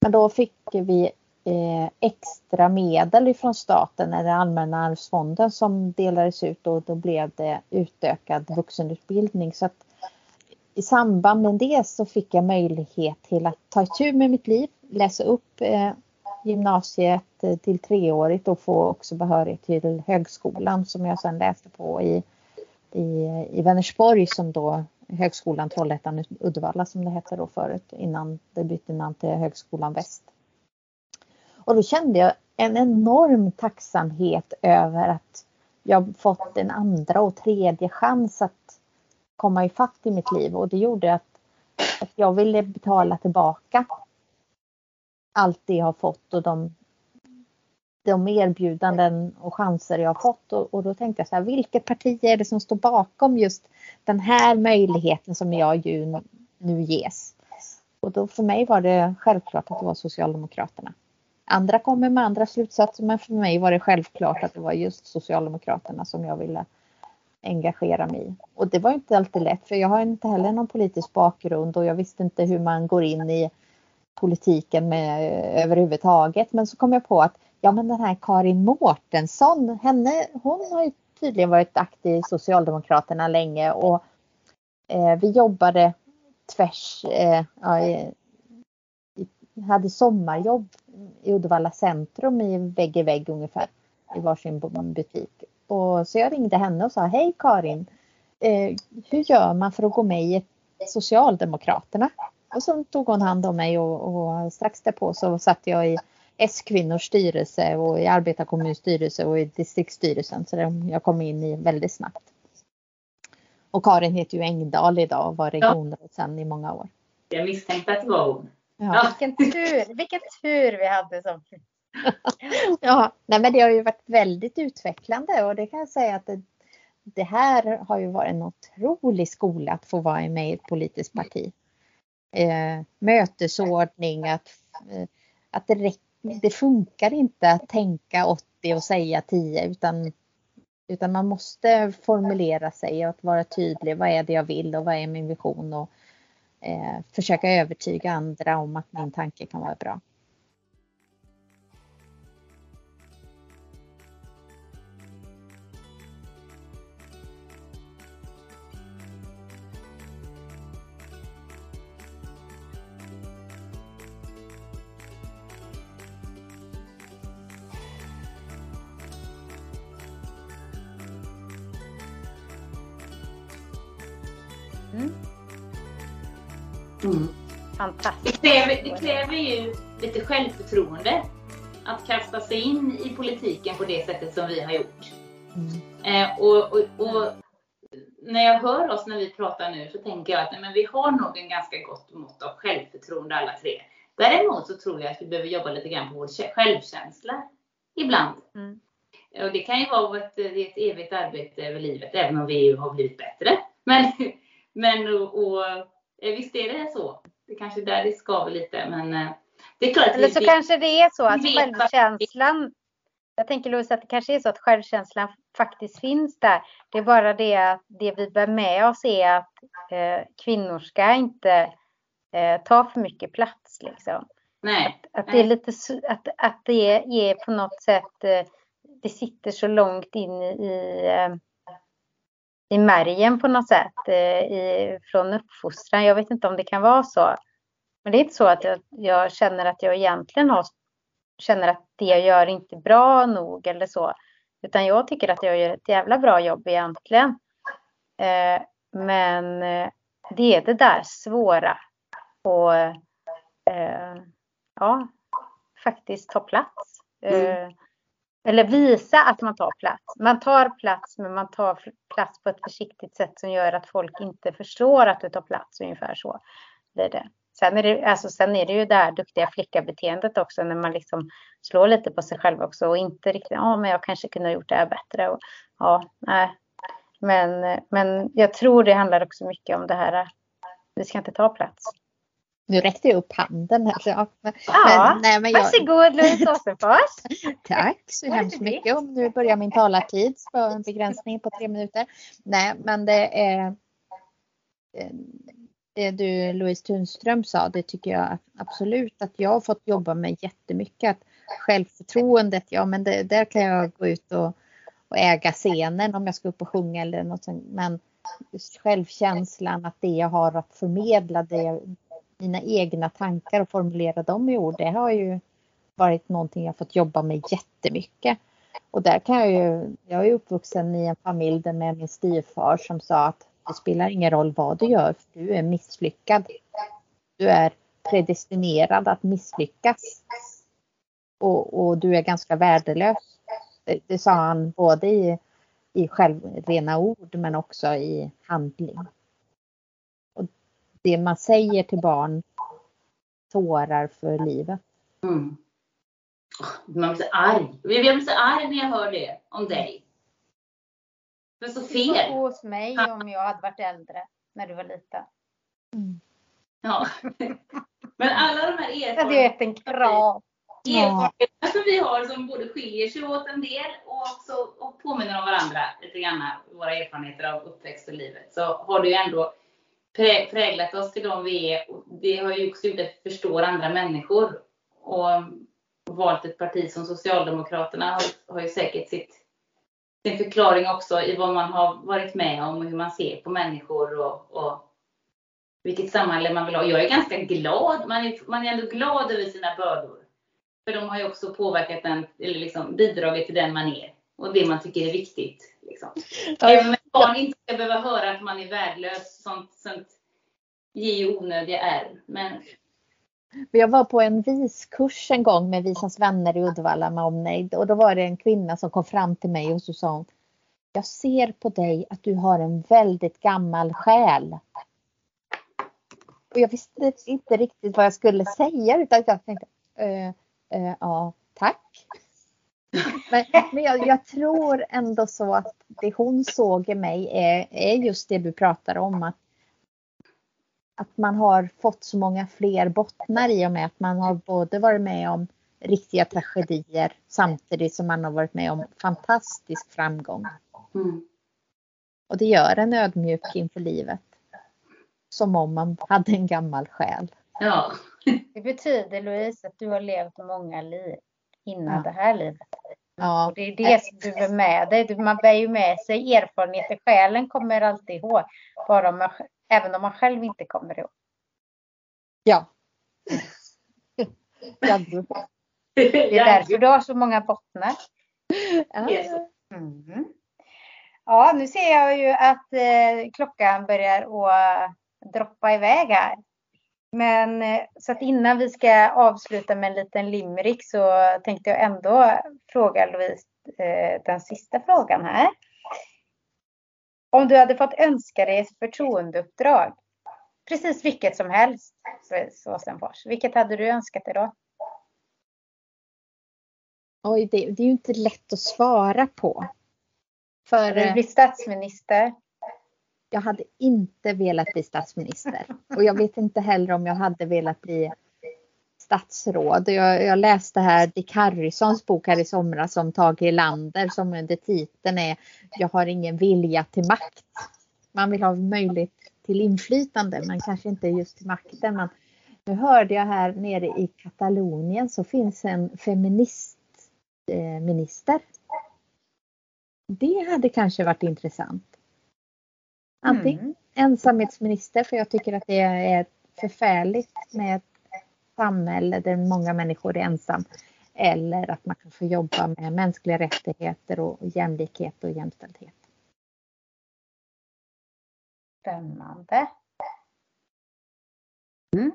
Men då fick vi eh, extra medel ifrån staten eller Allmänna arvsfonden som delades ut och då blev det utökad vuxenutbildning. Så att i samband med det så fick jag möjlighet till att ta itu med mitt liv, läsa upp eh, gymnasiet eh, till treårigt och få också behörighet till högskolan som jag sedan läste på i, i, i Vänersborg som då Högskolan Trollhättan Uddevalla som det hette då förut innan det bytte namn till Högskolan Väst. Och då kände jag en enorm tacksamhet över att jag fått en andra och tredje chans att komma ifatt i mitt liv och det gjorde att, att jag ville betala tillbaka allt det jag har fått och de, de erbjudanden och chanser jag har fått. Och, och, då tänkte jag så här, vilket parti är det som står bakom just den här möjligheten som jag ju nu ges? Och då för mig var det självklart att det var Socialdemokraterna. Andra kommer med andra slutsatser men för mig var det självklart att det var just Socialdemokraterna som jag ville engagera mig i. Och det var inte alltid lätt för jag har inte heller någon politisk bakgrund och jag visste inte hur man går in i politiken med, överhuvudtaget. Men så kom jag på att ja men den här Karin Mårtensson, henne, hon har ju tydligen varit aktiv i Socialdemokraterna länge och eh, vi jobbade tvärs, eh, ja, i, hade sommarjobb i Uddevalla centrum i vägg i vägg ungefär i varsin butik. Och så jag ringde henne och sa hej Karin, eh, hur gör man för att gå med i Socialdemokraterna? Och så tog hon hand om mig och, och strax därpå så satt jag i S-kvinnors styrelse och i arbetarkommuns styrelse och i distriktsstyrelsen. Så jag kom in i väldigt snabbt. Och Karin heter ju Engdahl idag och var regionråd sedan i många år. Jag misstänkte att det var hon. Ja. Vilken tur, vilken tur vi hade som Ja, nej men det har ju varit väldigt utvecklande och det kan jag säga att det, det här har ju varit en otrolig skola att få vara med i ett politiskt parti. Eh, mötesordning, att, eh, att det, räcker, det funkar inte att tänka 80 och säga 10 utan, utan man måste formulera sig och att vara tydlig. Vad är det jag vill och vad är min vision? Och, eh, försöka övertyga andra om att min tanke kan vara bra. Fantastiskt. Det kräver, det kräver ju lite självförtroende att kasta sig in i politiken på det sättet som vi har gjort. Mm. Eh, och, och, och, när jag hör oss när vi pratar nu så tänker jag att nej, men vi har nog en ganska gott mått av självförtroende alla tre. Däremot så tror jag att vi behöver jobba lite grann på vår självkänsla ibland. Mm. Och det kan ju vara ett, ett evigt arbete över livet, även om vi har blivit bättre. Men, men och, och, eh, visst är det så. Det kanske är där det skaver lite, men eh, det är klart. Eller så vi, kanske det är så att självkänslan, jag tänker Louise att det kanske är så att självkänslan faktiskt finns där. Det är bara det att det vi bär med oss är att eh, kvinnor ska inte eh, ta för mycket plats. Liksom. Nej. Att, att det är lite att, att det är på något sätt, eh, det sitter så långt in i, eh, i märgen på något sätt eh, i, från uppfostran. Jag vet inte om det kan vara så. Men det är inte så att jag, jag, känner att jag egentligen har, känner att det jag gör inte är bra nog eller så. Utan jag tycker att jag gör ett jävla bra jobb egentligen. Eh, men eh, det är det där svåra och eh, ja, faktiskt ta plats. Mm. Eh, eller visa att man tar plats. Man tar plats men man tar plats på ett försiktigt sätt som gör att folk inte förstår att du tar plats. Ungefär så blir det. Sen är det, alltså, sen är det ju det här duktiga flicka-beteendet också när man liksom slår lite på sig själv också och inte riktigt, ja ah, men jag kanske kunde ha gjort det här bättre. Och, ja, nej. Men, men jag tror det handlar också mycket om det här, vi ska inte ta plats. Nu räckte jag upp handen här. ja, men, nej, men jag... varsågod Louise Åsenfors. Tack så hemskt mycket. Och nu börjar min talartid för en begränsning på tre minuter. Nej, men det är det du Louise Tunström sa, det tycker jag absolut att jag har fått jobba med jättemycket. Att självförtroendet, ja men det, där kan jag gå ut och, och äga scenen om jag ska upp och sjunga eller något sånt. Men självkänslan, att det jag har att förmedla, det, mina egna tankar och formulera dem i ord, det har ju varit någonting jag fått jobba med jättemycket. Och där kan jag ju, jag är uppvuxen i en familj där med min styvfar som sa att det spelar ingen roll vad du gör, för du är misslyckad. Du är predestinerad att misslyckas. Och, och du är ganska värdelös. Det, det sa han både i, i självrena ord men också i handling. Det man säger till barn sårar för livet. Mm. Man blir så arg. Jag blir så arg när jag hör det om dig. Men så fel. hos mig om jag hade varit äldre när du var liten. Mm. Ja. Men alla de här erfarenheterna. Jag hade gett en kram. Erfarenheterna som vi har som både skiljer sig åt en del och också och påminner om varandra lite grann. Våra erfarenheter av uppväxt och livet. Så har det ju präglat oss till de vi är. Och det har ju också gjort att vi förstår andra människor. Och valt ett parti som Socialdemokraterna har, har ju säkert sitt, sin förklaring också i vad man har varit med om och hur man ser på människor och, och vilket samhälle man vill ha. Jag är ganska glad. Man är, man är ändå glad över sina bördor. För de har ju också påverkat den, eller liksom bidragit till den man är. Och det man tycker är viktigt. Liksom. Även om barn inte ska behöva höra att man är värdelös. Sånt, sånt ger ju onödiga ärr. Men jag var på en viskurs en gång med Visans vänner i Uddevalla med omnejd och då var det en kvinna som kom fram till mig och så sa hon Jag ser på dig att du har en väldigt gammal själ. Och jag visste inte riktigt vad jag skulle säga utan jag tänkte äh, äh, ja, tack. Men, men jag, jag, tror ändå så att det hon såg i mig är, är just det du pratar om att att man har fått så många fler bottnar i och med att man har både varit med om riktiga tragedier samtidigt som man har varit med om fantastisk framgång. Mm. Och det gör en ödmjuk inför livet. Som om man hade en gammal själ. Ja. Det betyder Louise att du har levt många liv innan ja. det här livet. Ja. Och det är det som du bär med dig. Man bär ju med sig erfarenheter. Själen kommer alltid ihåg. Bara man, även om man själv inte kommer ihåg. Ja. det är därför du har så många bottnar. Mm. Ja, nu ser jag ju att eh, klockan börjar att droppa iväg här. Men eh, så att innan vi ska avsluta med en liten limerick så tänkte jag ändå fråga Louise eh, den sista frågan här. Om du hade fått önska dig ett förtroendeuppdrag, precis vilket som helst, Åsenfors, vilket hade du önskat dig då? Oj, det, det är ju inte lätt att svara på. För, du bli statsminister jag hade inte velat bli statsminister. Och jag vet inte heller om jag hade velat bli statsråd. Jag, jag läste här Dick Harrisons bok här i somras om Tage Erlander som under titeln är Jag har ingen vilja till makt. Man vill ha möjlighet till inflytande men kanske inte just till makten. Men nu hörde jag här nere i Katalonien så finns en feministminister. Eh, Det hade kanske varit intressant. Antingen mm. ensamhetsminister för jag tycker att det är förfärligt med ett samhälle där många människor är ensam. Eller att man kan få jobba med mänskliga rättigheter och jämlikhet och jämställdhet. Spännande. Mm.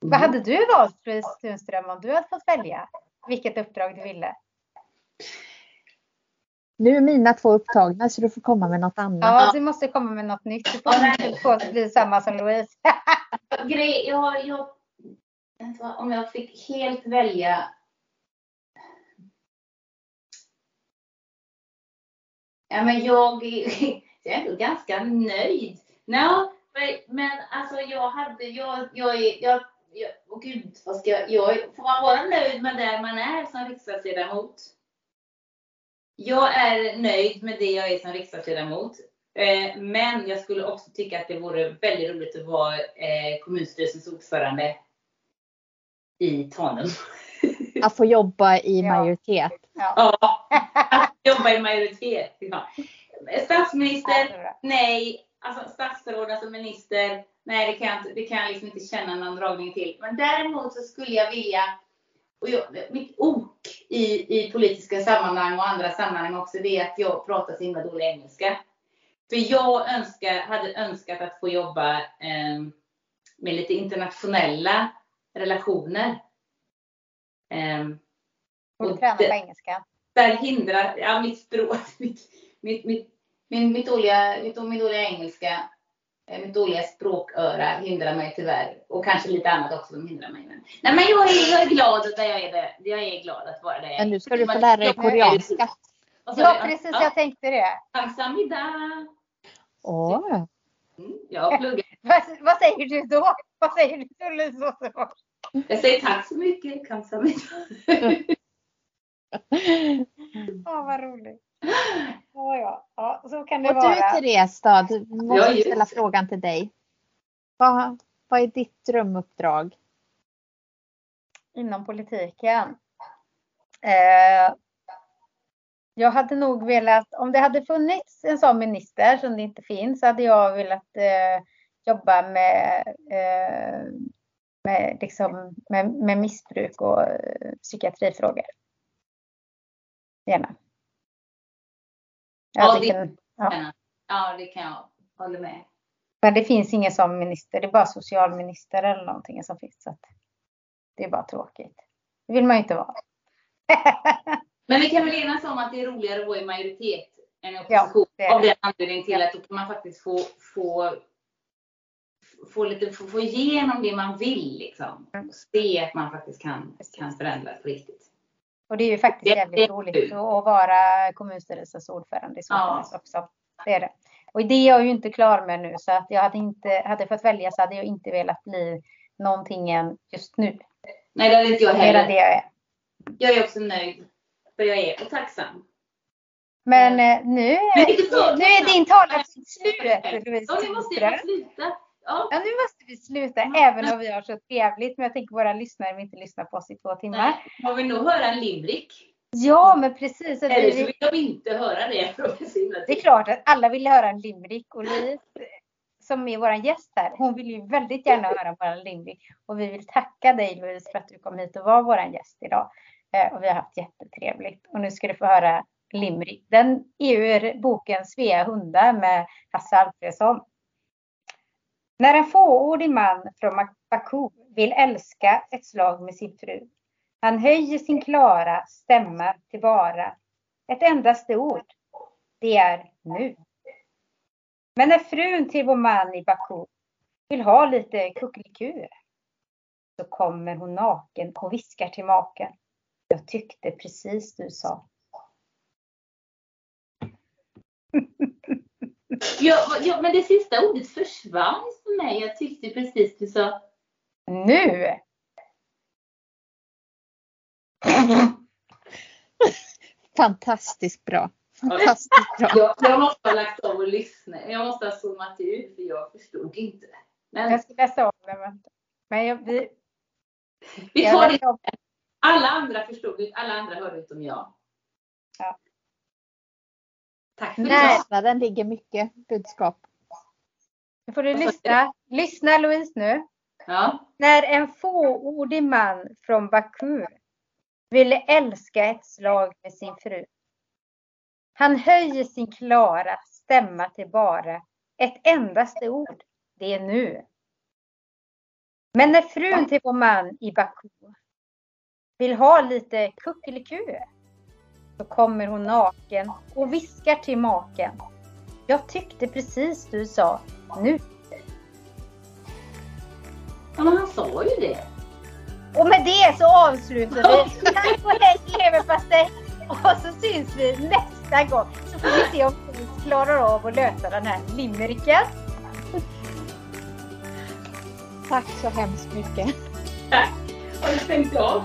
Vad hade du valt Louise Tunström om du hade fått välja vilket uppdrag du ville? Nu är mina två upptagna så du får komma med något annat. Ja, du måste komma med något nytt. Du får inte bli samma som Louise. Grej, jag, jag, om jag fick helt välja Ja, men jag, jag är ändå ganska nöjd. No, men alltså jag hade, jag, jag, jag, jag oh gud, vad ska jag, jag får man vara nöjd med där man är som riksdagsledamot? Jag är nöjd med det jag är som riksdagsledamot. Eh, men jag skulle också tycka att det vore väldigt roligt att vara eh, kommunstyrelsens ordförande i Tanum. Att få jobba i majoritet. Ja, att jobba i majoritet. Ja. Statsminister, nej. Alltså statsråd, alltså minister, nej det kan jag, inte, det kan jag liksom inte känna någon dragning till. Men däremot så skulle jag vilja och jag, mitt ok i, i politiska sammanhang och andra sammanhang också, det är att jag pratar så himla dålig engelska. För jag önskar, hade önskat att få jobba eh, med lite internationella relationer. Eh, och träna på engelska. Där hindrar, ja mitt språk, mitt, mitt, mitt, min, mitt, dåliga, mitt, min dåliga engelska mitt dåliga språköra hindrar mig tyvärr. Och kanske lite annat också som hindrar mig. Men, nej men jag är, jag är glad att jag är det. Jag är glad att vara det. Men nu ska du få lära dig koreanska. Ja precis, ja. jag tänkte det. Kamsamida. Åh. Mm, jag pluggar. vad, vad säger du då? Vad säger du till Jag säger tack så mycket. Kamsamida. Åh, oh, vad roligt. Ja, ja. ja, så kan det och vara. Och du Therese då, du måste ja, ställa frågan till dig. Vad, vad är ditt drömuppdrag? Inom politiken? Eh, jag hade nog velat, om det hade funnits en sån minister som det inte finns, hade jag velat eh, jobba med, eh, med, liksom, med, med missbruk och eh, psykiatrifrågor. Gärna. Ja, det, kan, ja. ja, det kan jag hålla med. Men det finns ingen sån minister, det är bara socialminister eller någonting som finns. Så det är bara tråkigt. Det vill man ju inte vara. Men vi kan väl enas om att det är roligare att vara i majoritet än i opposition. Ja, av den anledningen till att då kan man faktiskt få, få, få, lite, få, få igenom det man vill. Liksom. Mm. Och se att man faktiskt kan, kan förändra på riktigt. Och det är ju faktiskt det, roligt att vara kommunstyrelsens ordförande i Såtenäs ja. också. Det är det. Och det är jag ju inte klar med nu så att jag hade inte, hade fått välja så hade jag inte velat bli någonting än just nu. Nej det hade inte jag heller. Det jag är. Jag är också nöjd för jag är och tacksam. Men eh, nu, nu är din talartid slut Louise Ja, nu måste jag sluta. Ja. ja, nu måste vi sluta även om vi har så trevligt. Men jag tänker våra lyssnare vill inte lyssna på oss i två timmar. Nej, man vill nog höra en limerick. Ja, men precis. Eller så vill de inte höra det. Det är klart att alla vill höra en limerick. Och Louise, som är vår gäst här, hon vill ju väldigt gärna höra vår limerick. Och vi vill tacka dig Louise för att du kom hit och var vår gäst idag. Eh, och vi har haft jättetrevligt. Och nu ska du få höra limerick. Den är ur boken Svea hundar med Hasse Alfredsson. När en fåordig man från Baku vill älska ett slag med sin fru. Han höjer sin klara stämma till vara. ett endaste ord. Det är nu. Men när frun till vår man i Baku vill ha lite kuckelikur så kommer hon naken och viskar till maken. Jag tyckte precis du sa. ja, ja, men det sista ordet försvann mig. Jag tyckte precis du sa. Nu! Fantastiskt bra. Fantastiskt bra. Jag, jag måste ha lagt av och lyssna. Jag måste ha zoomat ut för jag förstod inte. Men... Jag ska läsa om det. Men jag, vi, vi tar det. Alla andra förstod, alla andra hörde utom jag. Ja. Tack för det. Den ligger mycket budskap. Nu får du lyssna. Lyssna Louise nu. Ja. När en fåordig man från Baku ville älska ett slag med sin fru. Han höjer sin klara stämma till bara ett endaste ord. Det är nu. Men när frun till vår man i Baku vill ha lite kuckeliku så kommer hon naken och viskar till maken. Jag tyckte precis du sa nu. Ja, men han sa ju det. Och med det så avslutar vi. Tack och hej leverpastej. Och så syns vi nästa gång. Så får vi se om vi klarar av att lösa den här limericken. Tack så hemskt mycket. Tack. Har du stängt av?